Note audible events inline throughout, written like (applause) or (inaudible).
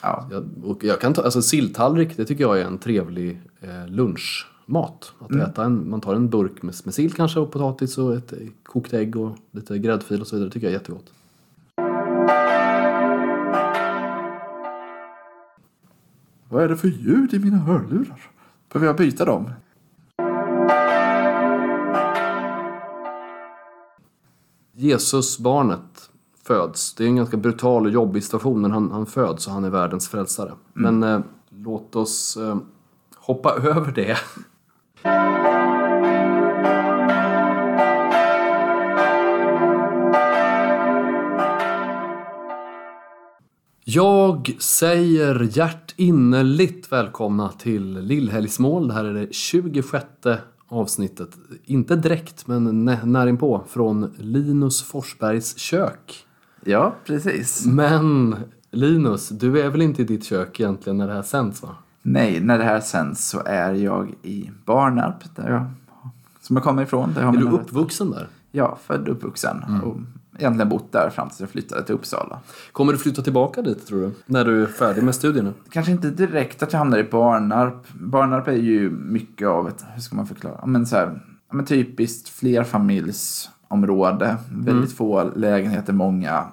Ja. Jag, och jag kan ta, alltså silltallrik, det tycker jag är en trevlig eh, lunchmat. Att äta en, man tar en burk med, med sill kanske och potatis och ett kokt ägg och lite gräddfil och så vidare. Det tycker jag är jättegott. Vad är det för ljud i mina hörlurar? Behöver jag byta dem? Jesus, barnet, föds. Det är en ganska brutal och jobbig situation men han, han föds och han är världens frälsare. Men eh, låt oss eh, hoppa (laughs) över det. Jag säger hjärtinnerligt välkomna till Lillhelgsmål. Det här är det 26 avsnittet. Inte direkt, men nä- när inpå från Linus Forsbergs kök. Ja, precis. Men Linus, du är väl inte i ditt kök egentligen när det här sänds va? Nej, när det här sänds så är jag i Barnarp, där jag, som jag kommer ifrån. Där jag Är du uppvuxen där? Ja, född och uppvuxen. Och egentligen bott där fram tills jag flyttade till Uppsala. Kommer du flytta tillbaka dit tror du? När du är färdig med studierna? Kanske inte direkt att jag hamnar i Barnarp. Barnarp är ju mycket av ett, hur ska man förklara? Men så här, men typiskt flerfamiljsområde. Väldigt få lägenheter, många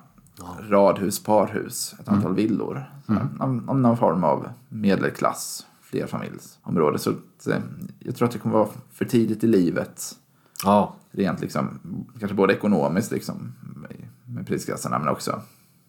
radhus, parhus, ett antal villor. Så här, om, om någon form av medelklass, flerfamiljsområde. Så eh, jag tror att det kommer vara för tidigt i livet. Ja. Rent liksom, kanske både ekonomiskt liksom, med- med prisklasserna men också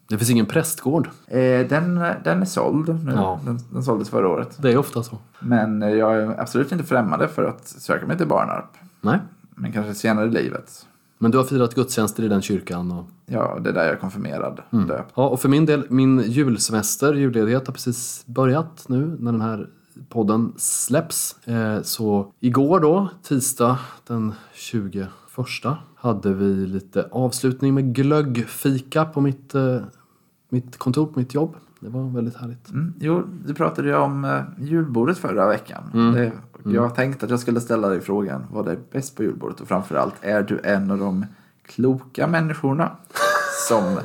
Det finns ingen prästgård. Eh, den, den är såld nu. Ja. Den, den såldes förra året. Det är ofta så. Men eh, jag är absolut inte främmande för att söka mig till Barnarp. Nej. Men kanske senare i livet. Men du har firat gudstjänster i den kyrkan och Ja, det är där jag är konfirmerad. Mm. Döpt. Ja, och för min del, min julsemester, julledighet har precis börjat nu när den här podden släpps. Eh, så igår då, tisdag den 21, hade vi lite avslutning med glöggfika på mitt, eh, mitt kontor, på mitt jobb. Det var väldigt härligt. Mm. Jo, du pratade ju om eh, julbordet förra veckan. Mm. Det, jag tänkte att jag skulle ställa dig frågan, vad är bäst på julbordet? Och framförallt, är du en av de kloka människorna som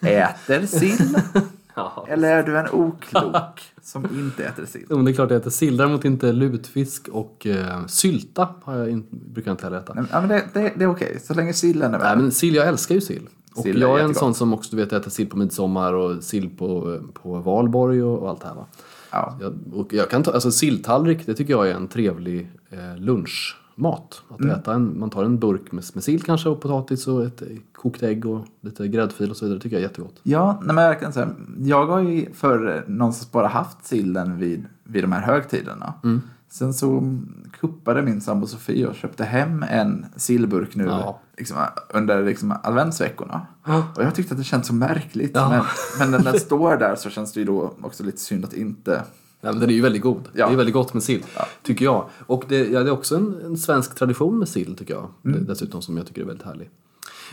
(laughs) äter sill? (laughs) Eller är du en oklok som inte äter sill? Jo, det är klart jag äter sill, däremot inte lutfisk och eh, sylta har jag in, brukar jag inte heller äta. Nej, men- Ja, det, det, det är okej, så länge sillen är med. Nej men sill, jag älskar ju sill. Och Sill är jag är en jättegott. sån som också du vet äter sill på midsommar och sill på, på valborg och, och allt det här va. Ja. Jag, och jag kan ta, alltså silltallrik, det tycker jag är en trevlig eh, lunchmat. Att Mm. äta en, man tar en burk med, med sill kanske och potatis och ett eh, kokt ägg och lite gräddfil och så vidare. Det tycker jag är jättegott. Ja, nej, men verkligen så här, jag har ju förr någonstans bara haft sillen vid, vid de här högtiderna. Mm. Sen så kuppade min sambo Sofie och köpte hem en sillburk nu Ja. liksom, under liksom, adventsveckorna. Och jag tyckte att det känns så märkligt. Ja. Men, men när den (laughs) står där så känns det ju då också lite synd att inte... Ja, men den är ju väldigt god. Ja. Det är väldigt gott med sill, tycker jag. Och det, ja, det är också en, en svensk tradition med sill, tycker jag. Mm. Dessutom som jag tycker är väldigt härlig.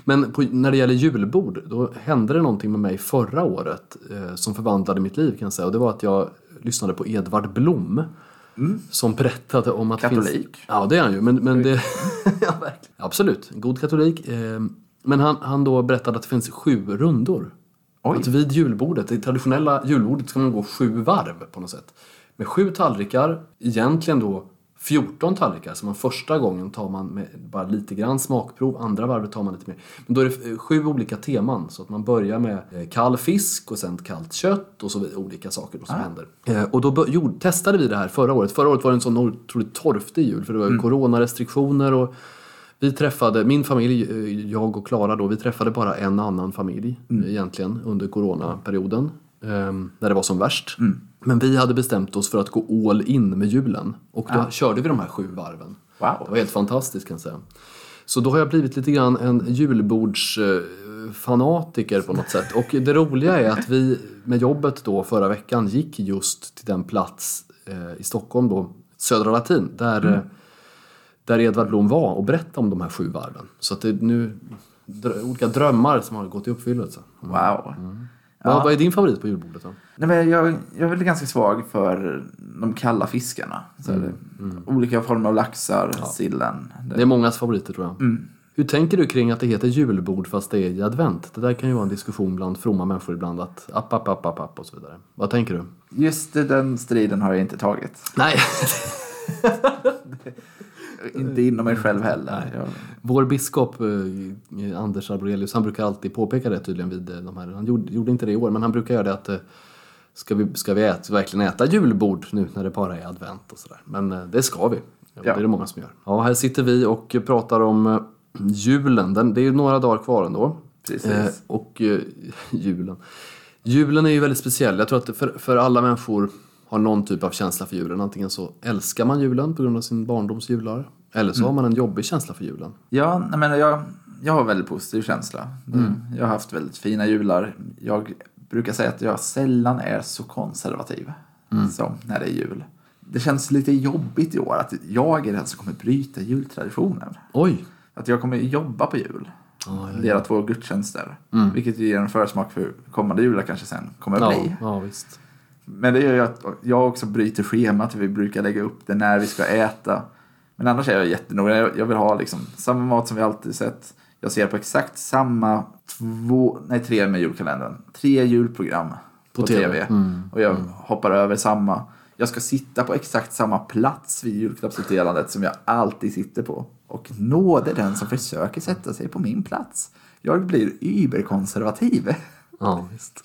Men på, när det gäller julbord, då hände det någonting med mig förra året eh, som förvandlade mitt liv kan jag säga. Och det var att jag lyssnade på Edvard Blom. Som berättade om att Mm. Katolik. Finns, ja, det är han ju. Men, men det, (laughs) ja, verkligen. Absolut, god katolik. Eh, men han, han då berättade att det finns sju rundor. Oj. Att vid julbordet, det traditionella julbordet, ska man gå sju varv på något sätt. Med sju tallrikar, egentligen då 14 tallrikar. Så man första gången tar man med bara lite grann smakprov, andra varvet tar man lite mer. Men då är det eh, sju olika teman. Så att man börjar med eh, kall fisk och sen kallt kött och så vidare, olika saker då som händer. Eh, Och då gjorde, testade vi det här förra året. Förra året var det en sån otroligt torftig jul för det var ju coronarestriktioner och vi träffade, min familj, jag och Klara då, vi träffade bara en annan familj eh, egentligen under coronaperioden. Eh, När det var som värst. Men vi hade bestämt oss för att gå all in med julen. Och då körde vi de här sju varven. Wow. Det var helt fantastiskt kan jag säga. Så då har jag blivit lite grann en julbordsfanatiker på något sätt. Och det roliga är att vi med jobbet då förra veckan gick just till den plats eh, i Stockholm då, Södra Latin, där, eh, där Edvard Blom var och berättade om de här sju varven. Så att det är nu olika drömmar som har gått i uppfyllelse. Wow. Vad, vad är din favorit på julbordet då? Nej, men jag, jag är väl ganska svag för de kalla fiskarna. Så är det, Olika former av laxar, sillen. Det, Det är mångas favoriter tror jag. Mm. Hur tänker du kring att det heter julbord fast det är i advent? Det där kan ju vara en diskussion bland fromma människor ibland att app, app, app, app, app och så vidare. Vad tänker du? Just den striden har jag inte tagit. Nej, (laughs) (laughs) Inte inom mig själv heller. Jag, vår biskop eh, Anders Arborelius, han brukar alltid påpeka det tydligen vid eh, de här, han gjorde, gjorde inte det i år, men han brukar göra det att eh, ska vi, ska vi äta, verkligen äta julbord nu när det bara är advent och sådär. Men eh, det ska vi. Ja. Det är det många som gör. Ja, här sitter vi och pratar om julen. Den, det är ju några dagar kvar ändå. Precis. Och (laughs) julen. Julen är ju väldigt speciell. Jag tror att för, för alla människor har någon typ av känsla för julen. Antingen så älskar man julen på grund av sin barndoms jular. Eller så har man en jobbig känsla för julen. Ja, nej, men jag, jag har väldigt positiv känsla. Jag har haft väldigt fina jular. Jag brukar säga att jag sällan är så konservativ som när det är jul. Det känns lite jobbigt i år att jag är den som kommer bryta jultraditionen. Oj! Att jag kommer jobba på jul. Ja, ja, Leda två gudstjänster. Vilket ju ger en försmak för hur kommande jular kanske sen kommer att Ja, bli. ja, visst. Men det gör ju att jag också bryter schemat. Vi brukar lägga upp det när vi ska äta. Men annars är jag jättenoga. Jag vill ha liksom samma mat som vi alltid sett. Jag ser på exakt samma två, nej tre med julkalendern. Tre julprogram på, På TV. TV. Och jag hoppar över samma. Jag ska sitta på exakt samma plats vid julklappsutdelandet som jag alltid sitter på. Och nåde den som försöker sätta sig på min plats. Jag blir überkonservativ. (laughs) Ja, visst.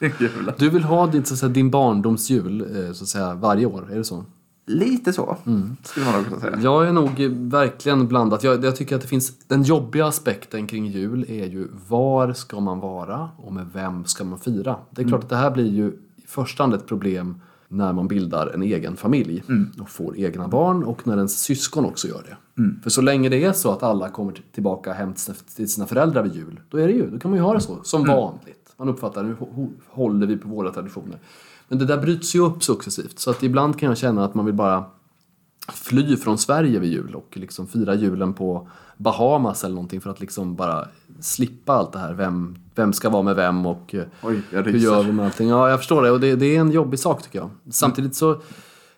Du vill ha din, så att säga, din barndomsjul eh, så att säga, varje år, är det så? Lite så, skulle man nog kunna säga. Jag är nog verkligen blandat. Jag, jag tycker att det finns, den jobbiga aspekten kring jul är ju var ska man vara och med vem ska man fira? Det är klart att det här blir ju i första hand ett problem när man bildar en egen familj och får egna barn och när ens syskon också gör det. För så länge det är så att alla kommer tillbaka hem till sina- till sina föräldrar vid jul, då är det ju, då kan man ju ha det så, som vanligt. Man uppfattar nu håller vi på våra traditioner. Men det där bryts ju upp successivt, så att ibland kan jag känna att man vill bara fly från Sverige vid jul och liksom fira julen på Bahamas eller någonting för att liksom bara slippa allt det här. Vem, vem ska vara med vem och eh, Oj, hur gör vi med allting? Ja, jag förstår det och det, det är en jobbig sak tycker jag. Samtidigt så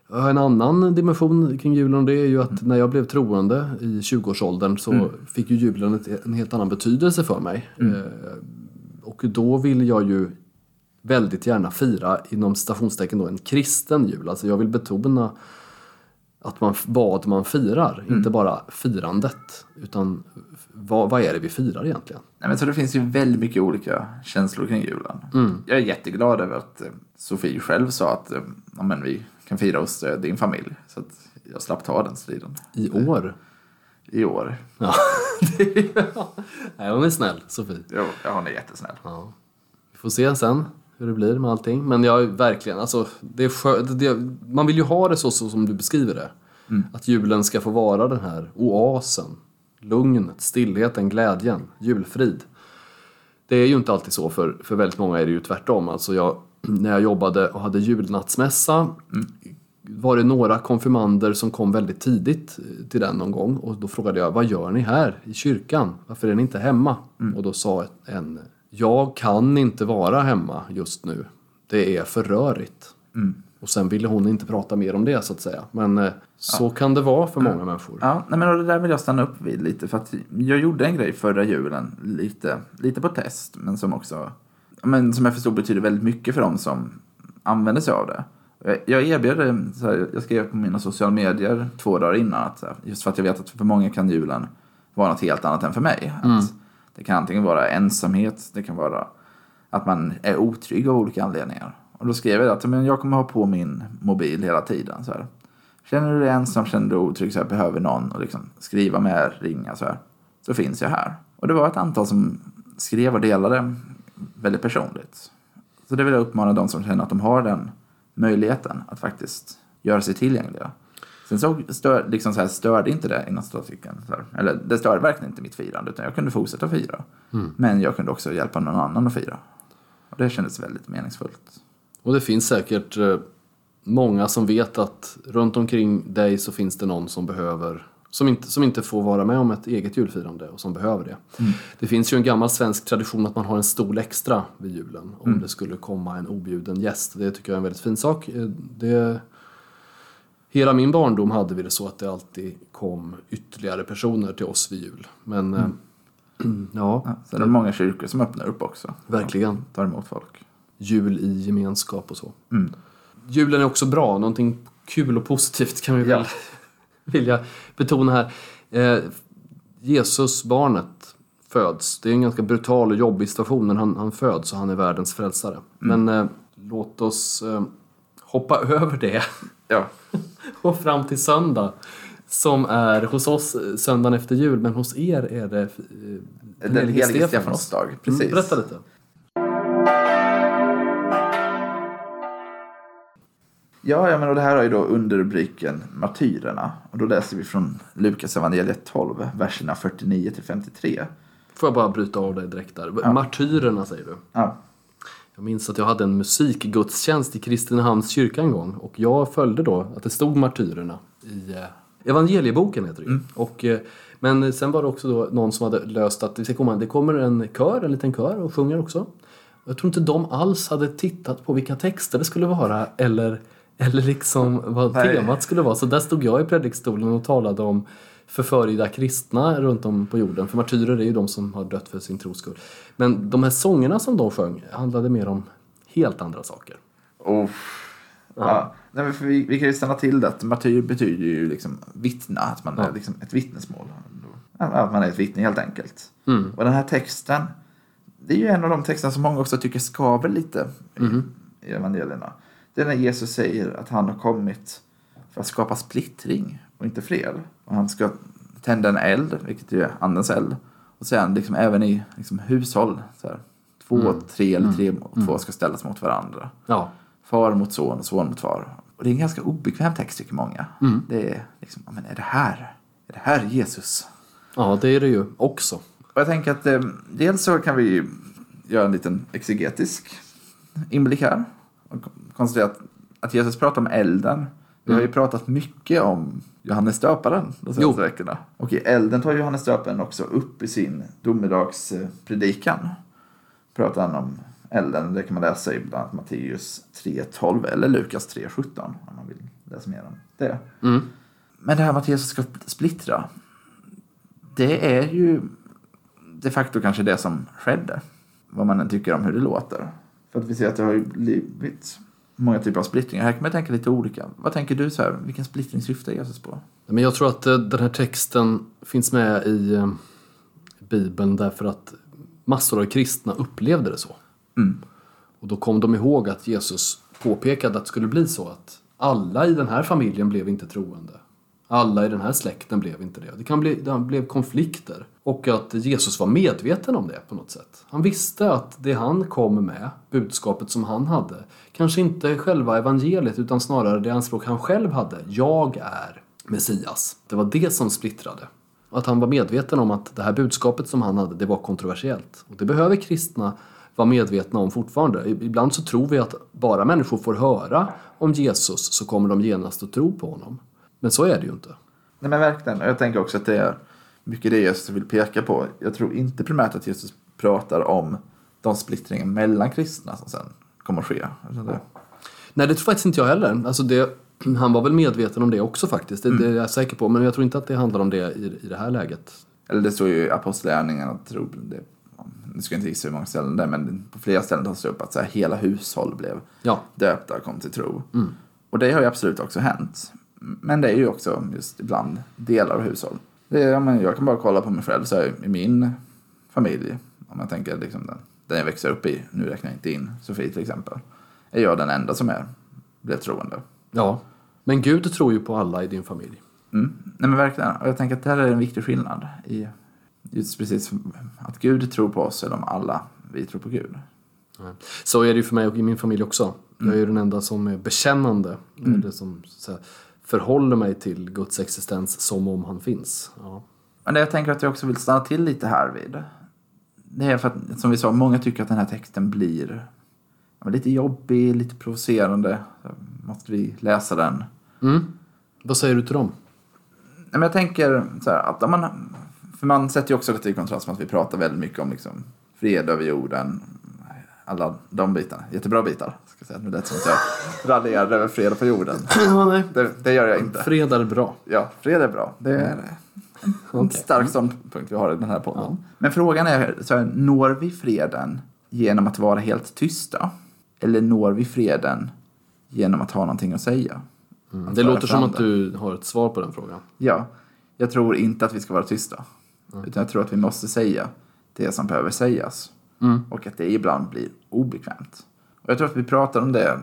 har en annan dimension kring julen och det är ju att när jag blev troende i 20-årsåldern så fick ju julen en helt annan betydelse för mig. Eh, och då vill jag ju väldigt gärna fira inom citationstecken då en kristen jul. Alltså jag vill betona att man, vad man firar, inte bara firandet. Utan vad, vad är det vi firar egentligen? Nej, men så det finns ju väldigt mycket olika känslor kring julen. Jag är jätteglad över att eh, Sofie själv sa att eh, ja, men vi kan fira hos eh, din familj. Så att jag slapp ta den striden I år. I år. Ja, är, (laughs) Nej, hon är snäll, Sofie. Jo, ja, hon är jättesnäll. Ja. Vi får se sen hur det blir med allting. Men jag verkligen, alltså, det är skö- det, det, man vill ju ha det så, så som du beskriver det. Att julen ska få vara den här oasen. Lugnet, stillheten, glädjen, julfrid. Det är ju inte alltid så, för, för väldigt många är det ju tvärtom. Alltså jag, när jag jobbade och hade julnattsmässa var det några konfirmander som kom väldigt tidigt eh, till den någon gång och då frågade jag vad gör ni här i kyrkan? Varför är ni inte hemma? Och då sa en jag kan inte vara hemma just nu. Det är för rörigt. Och sen ville hon inte prata mer om det så att säga. Men eh, så kan det vara för många människor. Ja, nej, men det där vill jag stanna upp vid lite. För att jag gjorde en grej förra julen, lite, lite på test, men som också, men som jag förstod betyder väldigt mycket för dem som använder sig av det. Jag- Jag erbjöd så här, jag skrev på mina sociala medier två dagar innan, att, här, just för att jag vet att för många kan julen vara något helt annat än för mig. Att Det kan antingen vara ensamhet, det kan vara att man är otrygg av olika anledningar. Och då skrev jag att men jag kommer ha på min mobil hela tiden. Så här. Känner du dig ensam, känner du dig otrygg, så här, behöver någon och liksom skriva med, ringa så här. Så finns jag här. Och det var ett antal som skrev och delade väldigt personligt. Så det vill jag uppmana de som känner att de har den möjligheten att faktiskt göra sig tillgängliga. Sen så stör, liksom så här, störde inte det inom statistiken. Eller det störde verkligen inte mitt firande utan jag kunde fortsätta fira. Men jag kunde också hjälpa någon annan att fira. Och det kändes väldigt meningsfullt. Och det finns säkert eh, många som vet att runt omkring dig så finns det någon som behöver som inte, som inte får vara med om ett eget julfirande och som behöver det. Det finns ju en gammal svensk tradition att man har en stol extra vid julen om det skulle komma en objuden gäst. Det tycker jag är en väldigt fin sak. Eh, Det, hela min barndom hade vi det så att det alltid kom ytterligare personer till oss vid jul. Men eh, (clears throat) Ja, Ja, så är det många kyrkor som öppnar upp också. verkligen. Tar emot folk. Jul i gemenskap och så. Mm. Julen är också bra, någonting kul och positivt kan vi väl vilja betona här. Eh, Jesus, barnet, föds. Det är en ganska brutal och jobbig situation när han, han föds och han är världens frälsare. Men eh, låt oss eh, hoppa (laughs) över det Ja. och fram till söndag. Som är hos oss eh, söndagen efter jul, men hos er är det eh, Den helige Stefansdag. Precis. Mm, berätta lite. Ja, ja men och det här har ju då underrubriken Martyrerna. Och då läser vi från Lukas evangeliet 12, verserna 49 till 53. Får jag bara bryta av dig direkt där. Martyrerna säger du. Ja. Jag minns att jag hade en musikgudstjänst i Kristinehamns kyrka en gång och jag följde då att det stod martyrerna i eh, evangelieboken heter det ju. Och, eh, men sen var det också då någon som hade löst att det, komma, det kommer en kör, en liten kör och sjunger också. Jag tror inte de alls hade tittat på vilka texter det skulle vara eller, eller liksom vad Nej. temat skulle vara. Så där stod jag i predikstolen och talade om förföljda kristna runt om på jorden. För martyrer är ju de som har dött för sin tros skull. Men de här sångerna som de sjöng handlade mer om helt andra saker. Oh. Ja. Nej, men vi, vi kan ju stanna till det att martyr betyder ju liksom vittna, att man är liksom ett vittnesmål. Att man är ett vittne helt enkelt. Mm. Och den här texten, det är ju en av de texterna som många också tycker skaver lite i, Mhm. i evangelierna. Det är när Jesus säger att han har kommit för att skapa splittring och inte fred. Och han ska tända en eld, vilket är andens eld. Och sen liksom även i liksom hushåll, så här, två, Mm. tre eller tre och två ska ställas mot varandra. Ja, Far mot son och son mot far. Och det är en ganska obekväm text tycker många. Mm. Det är liksom, men är det här? Är det här Jesus? ja det är det ju också. Och jag tänker att eh, dels så kan vi göra en liten exegetisk inblick här. Konstatera att, att Jesus pratar om elden. Vi har ju pratat mycket om Johannes döparen de senaste Jo. veckorna. Och i elden tar Johannes döparen också upp i sin domedagspredikan. Pratar han om elden. Det kan man läsa i bland annat Matteus 3.12 eller Lukas 3.17 om man vill läsa mer om det. Mm. Men det här med att Jesus ska splittra. Det är ju de facto kanske det som skedde. Vad man än tycker om hur det låter. För att vi ser att det har ju blivit många typer av splittringar. Här kan man tänka lite olika. Vad tänker du så här? Vilken splittring syftar Jesus på? Men jag tror att eh, den här texten finns med i eh, Bibeln därför att massor av kristna upplevde det så. Mm. Och då kom de ihåg att Jesus påpekade att det skulle bli så att alla i den här familjen blev inte troende. Alla i den här släkten blev inte det. Det, kan bli, det blev konflikter. Och att Jesus var medveten om det på något sätt. Han visste att det han kom med, budskapet som han hade, kanske inte själva evangeliet utan snarare det anspråk han själv hade. Jag är Messias. Det var det som splittrade. Att han var medveten om att det här budskapet som han hade, det var kontroversiellt. Och det behöver kristna vara medvetna om fortfarande. Ibland så tror vi att bara människor får höra om Jesus så kommer de genast att tro på honom. Men så är det ju inte. Nej men verkligen. Jag tänker också att det är mycket det Jesus vill peka på. Jag tror inte primärt att Jesus pratar om de splittringar mellan kristna som sen kommer att ske. Det- Nej, det tror faktiskt inte jag heller. Alltså det, han var väl medveten om det också faktiskt. Det, det är jag säker på. Men jag tror inte att det handlar om det i, i det här läget. Eller det står ju i Apostlagärningarna, att tro det, nu ska jag inte gissa hur många ställen det är, men på flera ställen tas det upp att så här, hela hushåll blev Ja, döpta och kom till tro. Och det har ju absolut också hänt. Men det är ju också just ibland delar av hushåll. Det är, ja, men jag kan bara kolla på mig själv, så här, i min familj, om jag tänker liksom den, den jag växer upp i, nu räknar jag inte in Sofie till exempel, är jag den enda som är, blev troende. ja. Men Gud tror ju på alla i din familj. Mm. Nej men verkligen. Och jag tänker att det här är en viktig skillnad. I just precis att Gud tror på oss eller om alla vi tror på Gud. Så är det ju för mig och i min familj också. Jag är ju den enda som är bekännande. Eller som så här, förhåller mig till Guds existens som om han finns. Ja. Men det jag tänker att jag också vill stanna till lite här vid. Det är för att, som vi sa, många tycker att den här texten blir lite jobbig, lite provocerande. Så Måste vi läsa den? Mm. Vad säger du till dem? Men jag tänker så här, att om man, för man sätter ju också detta i kontrast med att vi pratar väldigt mycket om liksom fred över jorden. Alla de bitarna. Jättebra bitar. Ska säga. Nu lät det som att jag raljerade över fred på jorden. (clears throat) Ja, nej. Det, det gör jag inte. Fred är bra. Ja, fred är bra. Det är En stark ståndpunkt vi har i den här podden. Men frågan är, så här, når vi freden genom att vara helt tysta? Eller når vi freden genom att ha någonting att säga? Att Det låter som att det. du har ett svar på den frågan. Ja, jag tror inte att vi ska vara tysta. Utan jag tror att vi måste säga det som behöver sägas. Och att det ibland blir obekvämt. Och jag tror att vi pratade om det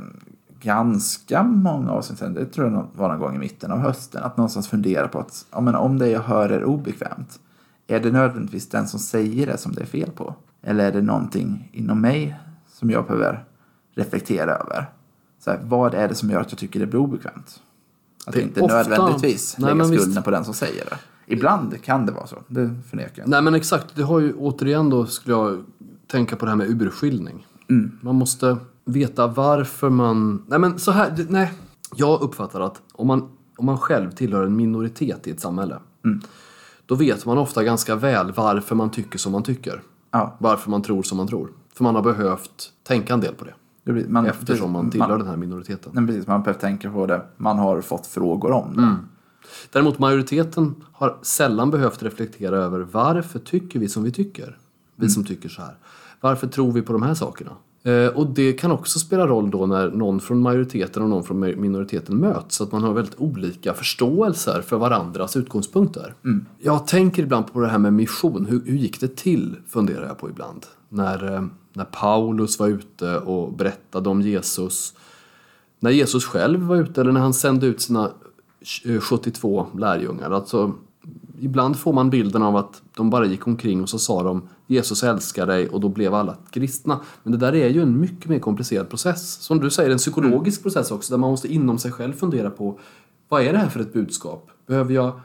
ganska många avsnitt sedan. Det tror jag var någon gång i mitten av hösten. Att någonstans fundera på att ja, men om det jag hör är obekvämt. Är det nödvändigtvis den som säger det som det är fel på? Eller är det någonting inom mig som jag behöver reflektera över? Så här, vad är det som gör att jag tycker det blir obekvämt? Att Det inte ofta- nödvändigtvis Nej, lägga visst. skulden på den som säger det. Ibland kan det vara så, det förnekar jag inte. Nej men exakt, det har ju återigen då skulle jag tänka på det här med urskiljning. Man måste veta varför man... Nej men så här, nej. Jag uppfattar att om man, om man själv tillhör en minoritet i ett samhälle. Då vet man ofta ganska väl varför man tycker som man tycker. Ja, Varför man tror som man tror. För man har behövt tänka en del på det. det man, Eftersom man tillhör den här minoriteten. Nej, precis, man behöver tänka på det. Man har fått frågor om det. Mm. Däremot majoriteten har sällan behövt reflektera över varför tycker vi som vi tycker? Vi som tycker så här. Varför tror vi på de här sakerna? Eh, och det kan också spela roll då när någon från majoriteten och någon från minoriteten möts. Så att man har väldigt olika förståelser för varandras utgångspunkter. Jag tänker ibland på det här med mission. Hur, hur gick det till? Funderar jag på ibland. När, eh, när Paulus var ute och berättade om Jesus när Jesus själv var ute eller när han sände ut sina eh, 72 lärjungar. Alltså, ibland får man bilden av att de bara gick omkring och så sa de Jesus älskar dig och då blev alla kristna. Men det där är ju en mycket mer komplicerad process. Som du säger, en psykologisk process också där man måste inom sig själv fundera på vad är det här för ett budskap? Behöver jag,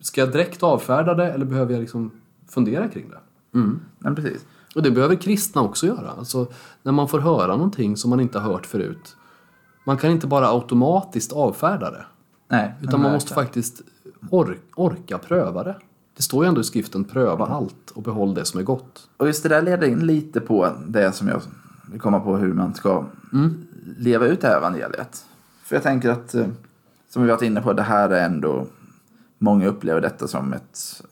ska jag direkt avfärda det eller behöver jag liksom fundera kring det? Nej, precis. Och det behöver kristna också göra. Alltså, när man får höra någonting som man inte har hört förut. Man kan inte bara automatiskt avfärda det. Nej, Utan man måste faktiskt or orka pröva det. Det står ju ändå i skriften pröva allt och behåll det som är gott. Och just det där leder in lite på det som jag vill komma på hur man ska leva ut det här evangeliet. För jag tänker att, eh, som vi varit inne på, det här är ändå, många upplever detta som ett,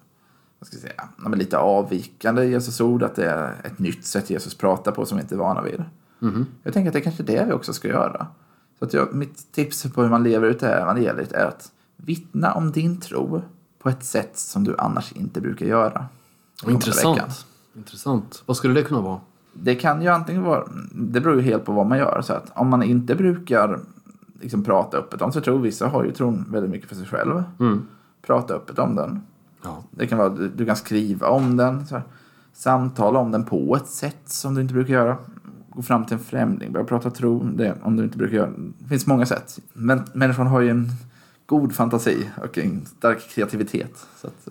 vad ska jag säga, lite avvikande Jesus ord, att det är ett nytt sätt Jesus pratar på som vi inte är vana vid. Jag tänker att det är kanske det vi också ska göra. Så att jag, mitt tips på hur man lever ut det här evangeliet är att vittna om din tro på ett sätt som du annars inte brukar göra. Intressant. Intressant. Vad skulle det kunna vara? Det kan ju antingen vara, det beror ju helt på vad man gör. Så att om man inte brukar liksom prata öppet om sig tro, vissa har ju tron väldigt mycket för sig själv. Prata öppet om den. Ja. Det kan vara, du, du kan skriva om den, så här, samtala om den på ett sätt som du inte brukar göra. Gå fram till en främling, börja prata tro, det, om du inte brukar göra. Det finns många sätt. Men människan har ju en god fantasi och en stark kreativitet. Så att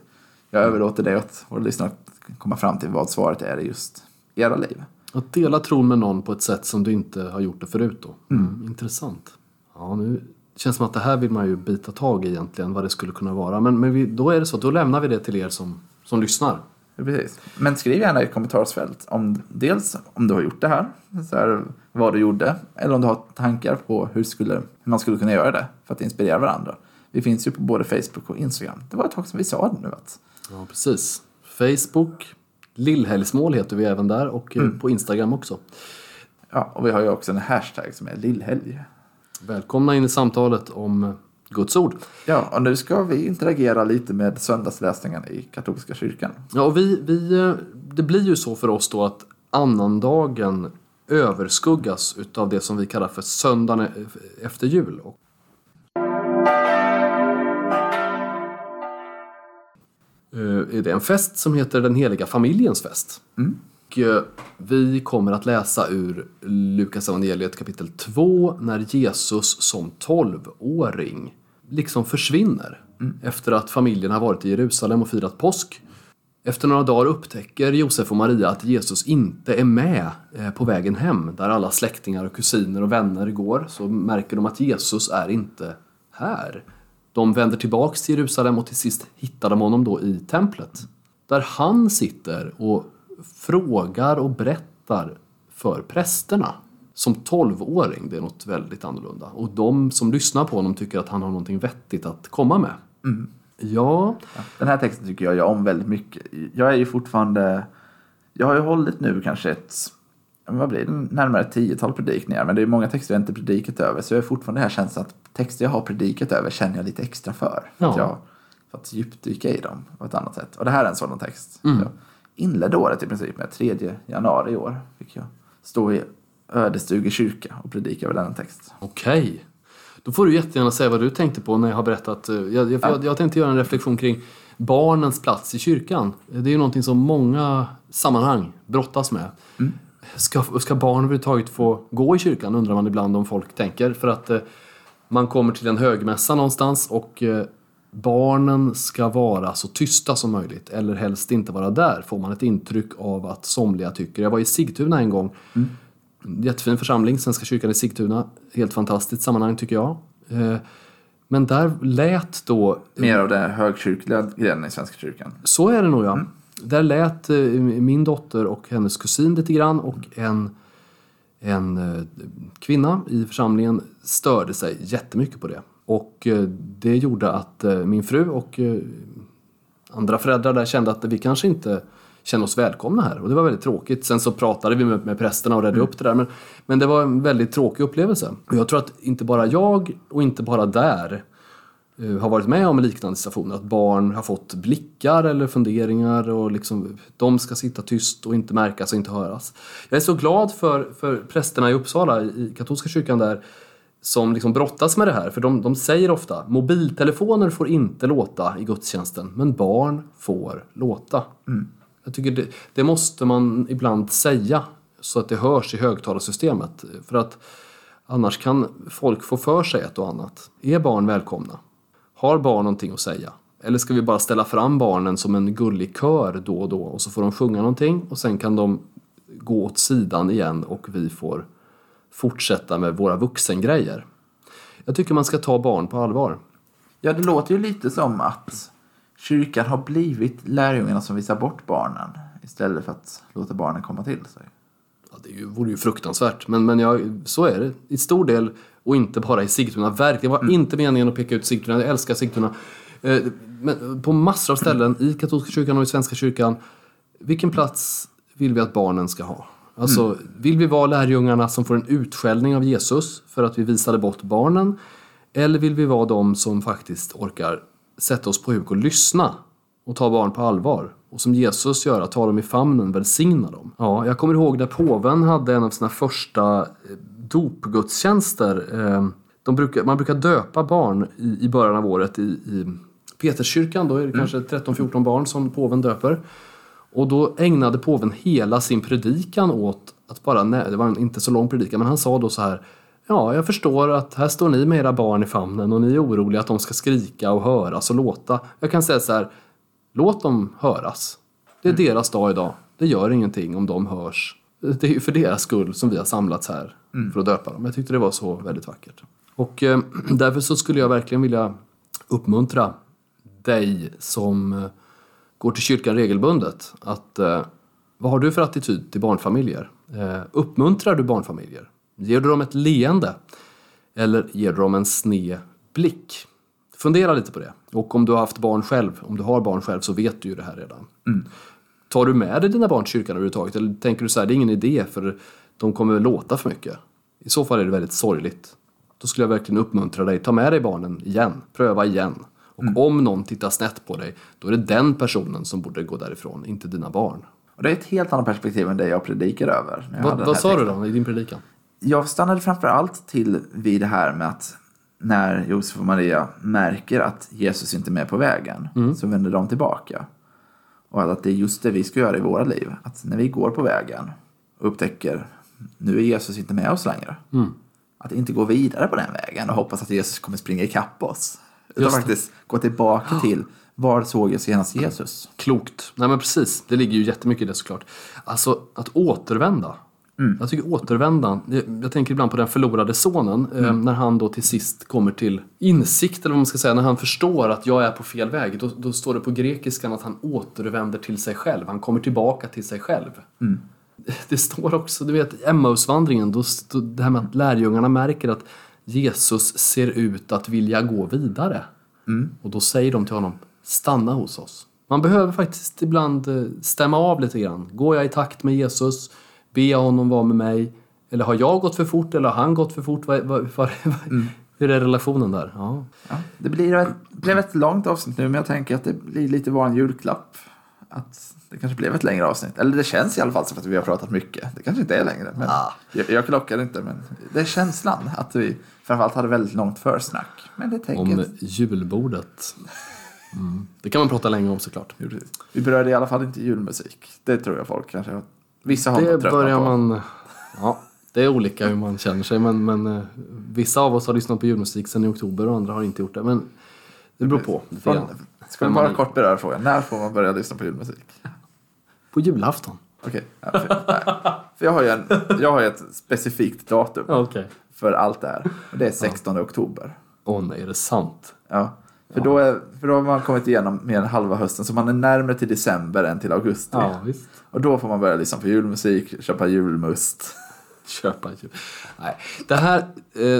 jag överlåter det åt våra lyssnare att komma fram till vad svaret är i just era liv. Att dela tron med någon på ett sätt som du inte har gjort det förut då. Mm. Intressant. Ja, nu känns det som att det här vill man ju bita tag i egentligen, vad det skulle kunna vara. Men, men vi, då är det så, då lämnar vi det till er som, som lyssnar. Precis. Men skriv gärna i kommentarsfält om dels om du har gjort det här, så här, vad du gjorde, eller om du har tankar på hur, skulle, hur man skulle kunna göra det för att inspirera varandra. Vi finns ju på både Facebook och Instagram. Det var ett tag som vi sa det nu att Ja, precis. Facebook, Lillhelgsmål heter vi även där och eh, på Instagram också. ja, och vi har ju också en hashtag som är lillhelg. Välkomna in i samtalet om Guds ord. Ja, och nu ska vi interagera lite med söndagsläsningen i katolska kyrkan. Ja, och vi, vi, eh, det blir ju så för oss då att annandagen överskuggas utav det som vi kallar för söndagen e- efter jul. Eh, är det en fest som heter Den heliga familjens fest. Och eh, vi kommer att läsa ur Lukas evangeliet kapitel 2 när Jesus som 12-åring liksom försvinner. Efter att familjen har varit i Jerusalem och firat påsk. Efter några dagar upptäcker Josef och Maria att Jesus inte är med eh, på vägen hem där alla släktingar och kusiner och vänner går. Så märker de att Jesus är inte här. De vänder tillbaks till Jerusalem och till sist hittar de honom då i templet. Där han sitter och frågar och berättar för prästerna. Som 12-åring, det är något väldigt annorlunda. Och de som lyssnar på honom tycker att han har någonting vettigt att komma med. Ja, Den här texten tycker jag, jag om väldigt mycket. Jag är ju fortfarande... Jag har ju hållit nu kanske ett... Vad blir det? Närmare ett tiotal predikningar. Men det är många texter jag inte predikat över. Så jag är fortfarande här känslan att texter jag har predikat över känner jag lite extra för. För att Ja. jag fått djupdyka i dem på ett annat sätt. Och det här är en sådan text. Mm. Jag inledde året i princip med 3 januari i år. Fick jag stå i Ödestuge kyrka och predika över denna text. okej. Då får du jättegärna säga vad du tänkte på när jag har berättat. eh, Jag, jag, jag, jag tänkte göra en reflektion kring barnens plats i kyrkan. Det är ju någonting som många sammanhang brottas med. Ska, ska barn överhuvudtaget få gå i kyrkan undrar man ibland om folk tänker. För att eh, man kommer till en högmässa någonstans och eh, barnen ska vara så tysta som möjligt eller helst inte vara där får man ett intryck av att somliga tycker. Jag var i Sigtuna en gång. Jättefin församling, Svenska kyrkan i Sigtuna. Helt fantastiskt sammanhang tycker jag. Eh, Men där lät då Mer av den högkyrkliga grenen i Svenska kyrkan. så är det nog ja. Där lät eh, min dotter och hennes kusin lite grann och en, en eh, kvinna i församlingen störde sig jättemycket på det. Och det gjorde att min fru och andra föräldrar där kände att vi kanske inte känner oss välkomna här. Och det var väldigt tråkigt. Sen så pratade vi med, med prästerna och redde upp det där. Men, men det var en väldigt tråkig upplevelse. Och jag tror att inte bara jag och inte bara där eh, har varit med om liknande situationer. Att barn har fått blickar eller funderingar och liksom, de ska sitta tyst och inte märkas och inte höras. Jag är så glad för, för prästerna i Uppsala, i katolska kyrkan där, som liksom brottas med det här. För de, de säger ofta mobiltelefoner får inte låta i gudstjänsten, men barn får låta. Jag tycker det, det måste man ibland säga så att det hörs i högtalarsystemet. För att annars kan folk få för sig ett och annat. Är barn välkomna? Har barn någonting att säga? Eller ska vi bara ställa fram barnen som en gullig kör då och då och så får de sjunga någonting och sen kan de gå åt sidan igen och vi får fortsätta med våra vuxengrejer. Jag tycker man ska ta barn på allvar. Ja, det låter ju lite som att kyrkan har blivit lärjungarna som visar bort barnen istället för att låta barnen komma till sig. Ja, det ju- vore ju fruktansvärt, men, men jag, så är det. I stor del, och inte bara i Sigtuna. Verkligen, det var inte meningen att peka ut Sigtuna. Jag älskar Sigtuna. Eh, Men på massor av ställen, i katolska kyrkan och i svenska kyrkan, vilken plats vill vi att barnen ska ha? Alltså, vill vi vara lärjungarna som får en utskällning av Jesus för att vi visade bort barnen? Eller vill vi vara de som faktiskt orkar sätta oss på huk och lyssna och ta barn på allvar? Och som Jesus gör, ta dem i famnen, välsigna dem. Ja, jag kommer ihåg när påven hade en av sina första eh, dopgudstjänster. Eh, brukar, man brukar döpa barn i, i början av året i, i Peterskyrkan. Då är det kanske 13-14 barn som påven döper. Och då ägnade påven hela sin predikan åt att bara, nej, det var inte så lång predikan, men han sa då så här Ja, jag förstår att här står ni med era barn i famnen och ni är oroliga att de ska skrika och höras och låta. Jag kan säga så här, låt dem höras. Det är deras dag idag. Det gör ingenting om de hörs. Det är ju för deras skull som vi har samlats här för att döpa dem. Jag tyckte det var så väldigt vackert. Och eh, (clears throat) därför så skulle jag verkligen vilja uppmuntra dig som eh, går till kyrkan regelbundet att eh, vad har du för attityd till barnfamiljer? Eh, uppmuntrar du barnfamiljer? Ger du dem ett leende? Eller ger du dem en sned blick? Fundera lite på det. Och om du har haft barn själv, om du har barn själv så vet du ju det här redan. Tar du med dig dina barn till kyrkan överhuvudtaget? Eller tänker du så här, det är ingen idé för de kommer låta för mycket? I så fall är det väldigt sorgligt. Då skulle jag verkligen uppmuntra dig, ta med dig barnen igen, pröva igen. Och om någon tittar snett på dig, då är det den personen som borde gå därifrån, inte dina barn. Och det är ett helt annat perspektiv än det jag predikar över. Vad, vad sa du texten. då i din predikan? Jag stannade framför allt till vid det här med att när Josef och Maria märker att Jesus inte är med på vägen så vänder de tillbaka. Och att det är just det vi ska göra i våra liv. Att när vi går på vägen och upptäcker nu är Jesus inte med oss längre. Att inte gå vidare på den vägen och hoppas att Jesus kommer springa ikapp oss. Utan Just faktiskt gå tillbaka till var såg jag senast Jesus? Klokt. Nej men precis, det ligger ju jättemycket i det såklart. Alltså att återvända. Jag tycker återvändan, jag, jag tänker ibland på den förlorade sonen, eh, när han då till sist kommer till insikt, eller vad man ska säga, när han förstår att jag är på fel väg. Då, då står det på grekiskan att han återvänder till sig själv, han kommer tillbaka till sig själv. Det står också, du vet, Emmausvandringen, då, stod det här med att lärjungarna märker att Jesus ser ut att vilja gå vidare. Och då säger de till honom, stanna hos oss. Man behöver faktiskt ibland eh, stämma av lite grann. Går jag i takt med Jesus? Ber jag honom vara med mig? Eller har jag gått för fort eller har han gått för fort? Vad, vad, vad, Hur är relationen där? Ja. Ja, det blir ett, blev ett långt avsnitt nu, men jag tänker att det blir lite vår julklapp. Att det kanske blev ett längre avsnitt. Eller det känns i alla fall som att vi har pratat mycket. Det kanske inte är längre. Men Ah. jag, jag klockar inte, men det är känslan att vi framförallt hade väldigt långt försnack. Men det tänker Om julbordet. Mm. Det kan man prata länge om såklart. Vi berörde i alla fall inte julmusik. Det tror jag folk kanske. Vissa har Det nog tröttnat börjar på. man... Ja, det är olika hur man känner sig men, men eh, vissa av oss har lyssnat på julmusik sedan i oktober och andra har inte gjort det. Men det beror på grann. ska vi bara kort beröra frågan. När får man börja lyssna på julmusik? På julafton. Okej. Ja, för, jag har ju en, jag har ett specifikt datum Okej. för allt det här. Och det är 16 oktober. Åh nej, är det sant? Ja. För, Då är, för då har man kommit igenom mer än halva hösten. Så man är närmare till december än till augusti. Ja. Och då får man börja lyssna på julmusik, köpa julmust. Köpa jul. Nej, det här... Eh,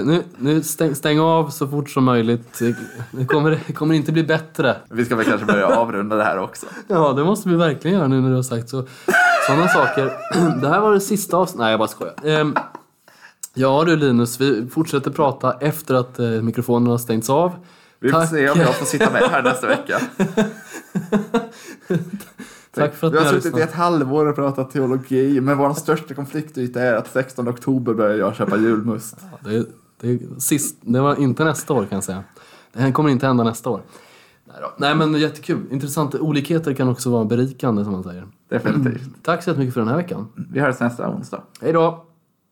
nu nu stäng, stäng av så fort som möjligt. Det kommer, det kommer inte bli bättre. Vi ska väl kanske börja avrunda det här också. (laughs) Ja, det måste vi verkligen göra nu när du har sagt så. Sådana saker. (clears throat) Det här var det sista avsnittet. Nej, jag bara skojar. Ehm, ja du Linus, vi fortsätter prata efter att eh, mikrofonen har stängts av. Vi får Tack. se om jag får sitta med här nästa vecka. (laughs) Tack för att vi har suttit i ett halvår och pratat teologi. Men vår största konfliktyta är att 16 oktober börjar jag köpa julmust. Det, det, sist, det var inte nästa år kan jag säga. Det här kommer inte hända nästa år. Nej, men jättekul. Intressant. Olikheter kan också vara berikande som man säger. Definitivt. Tack så jättemycket för den här veckan. Vi hörs nästa onsdag. Hej då!